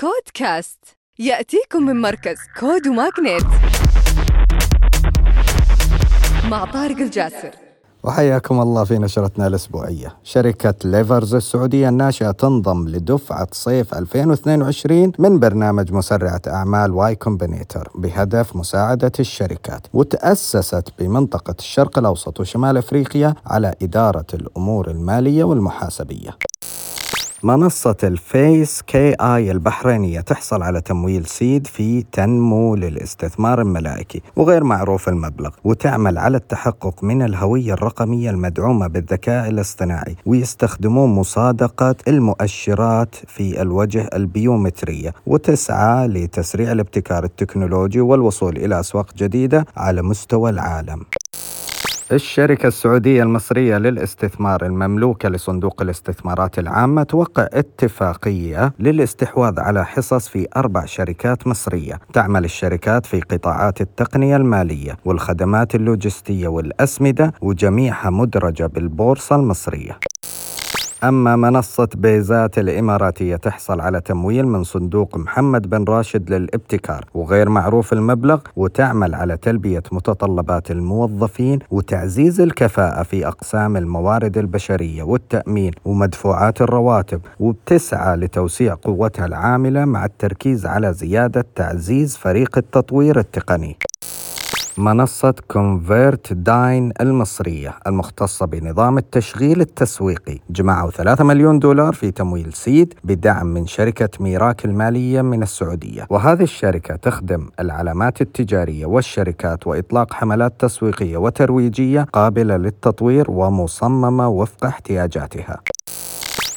كودكاست. يأتيكم من مركز كود وماغنيت مع طارق الجاسر. وحياكم الله في نشرتنا الأسبوعية. شركة ليفرز السعودية الناشئة تنضم لدفعة صيف 2022 من برنامج مسرعة أعمال واي كومبينيتر بهدف مساعدة الشركات وتأسست بمنطقة الشرق الأوسط وشمال أفريقيا على إدارة الأمور المالية والمحاسبية. منصة الفيس كي آي البحرينية تحصل على تمويل seed من تنمو للاستثمار الملائكي وغير معروف المبلغ وتعمل على التحقق من الهوية الرقمية المدعومة بالذكاء الاصطناعي ويستخدمون مصادقة المؤشرات في الوجه البيومترية وتسعى لتسريع الابتكار التكنولوجي والوصول إلى أسواق جديدة على مستوى العالم. الشركة السعودية المصرية للاستثمار المملوكة لصندوق الاستثمارات العامة توقع اتفاقية للاستحواذ على حصص في أربع شركات مصرية. تعمل الشركات في قطاعات التقنية المالية والخدمات اللوجستية والأسمدة وجميعها مدرجة بالبورصة المصرية. أما منصة بيزات الإماراتية تحصل على تمويل من صندوق محمد بن راشد للابتكار وغير معروف المبلغ وتعمل على تلبية متطلبات الموظفين وتعزيز الكفاءة في أقسام الموارد البشرية والتأمين ومدفوعات الرواتب وبتسعى لتوسيع قوتها العاملة مع التركيز على زيادة تعزيز فريق التطوير التقني. منصة كونفيرت داين المصرية المختصة بنظام التشغيل التسويقي. جمعوا 3 مليون دولار في تمويل seed بدعم من شركة ميراك المالية من السعودية. وهذه الشركة تخدم العلامات التجارية والشركات وإطلاق حملات تسويقية وترويجية قابلة للتطوير ومصممة وفق احتياجاتها.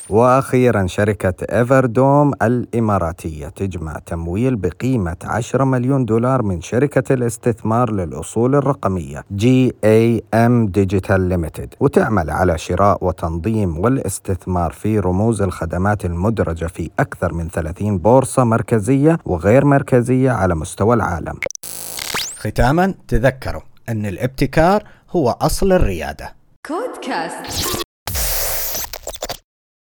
وأخيرا شركة إيفردوم الإماراتية تجمع تمويل بقيمة 10 مليون دولار من شركة الاستثمار للأصول الرقمية GEM Digital Limited وتعمل على شراء وتنظيم والاستثمار في رموز الخدمات المدرجة في أكثر من 30 بورصة مركزية وغير مركزية على مستوى العالم. ختاما تذكروا أن الابتكار هو أصل الريادة. كودكاست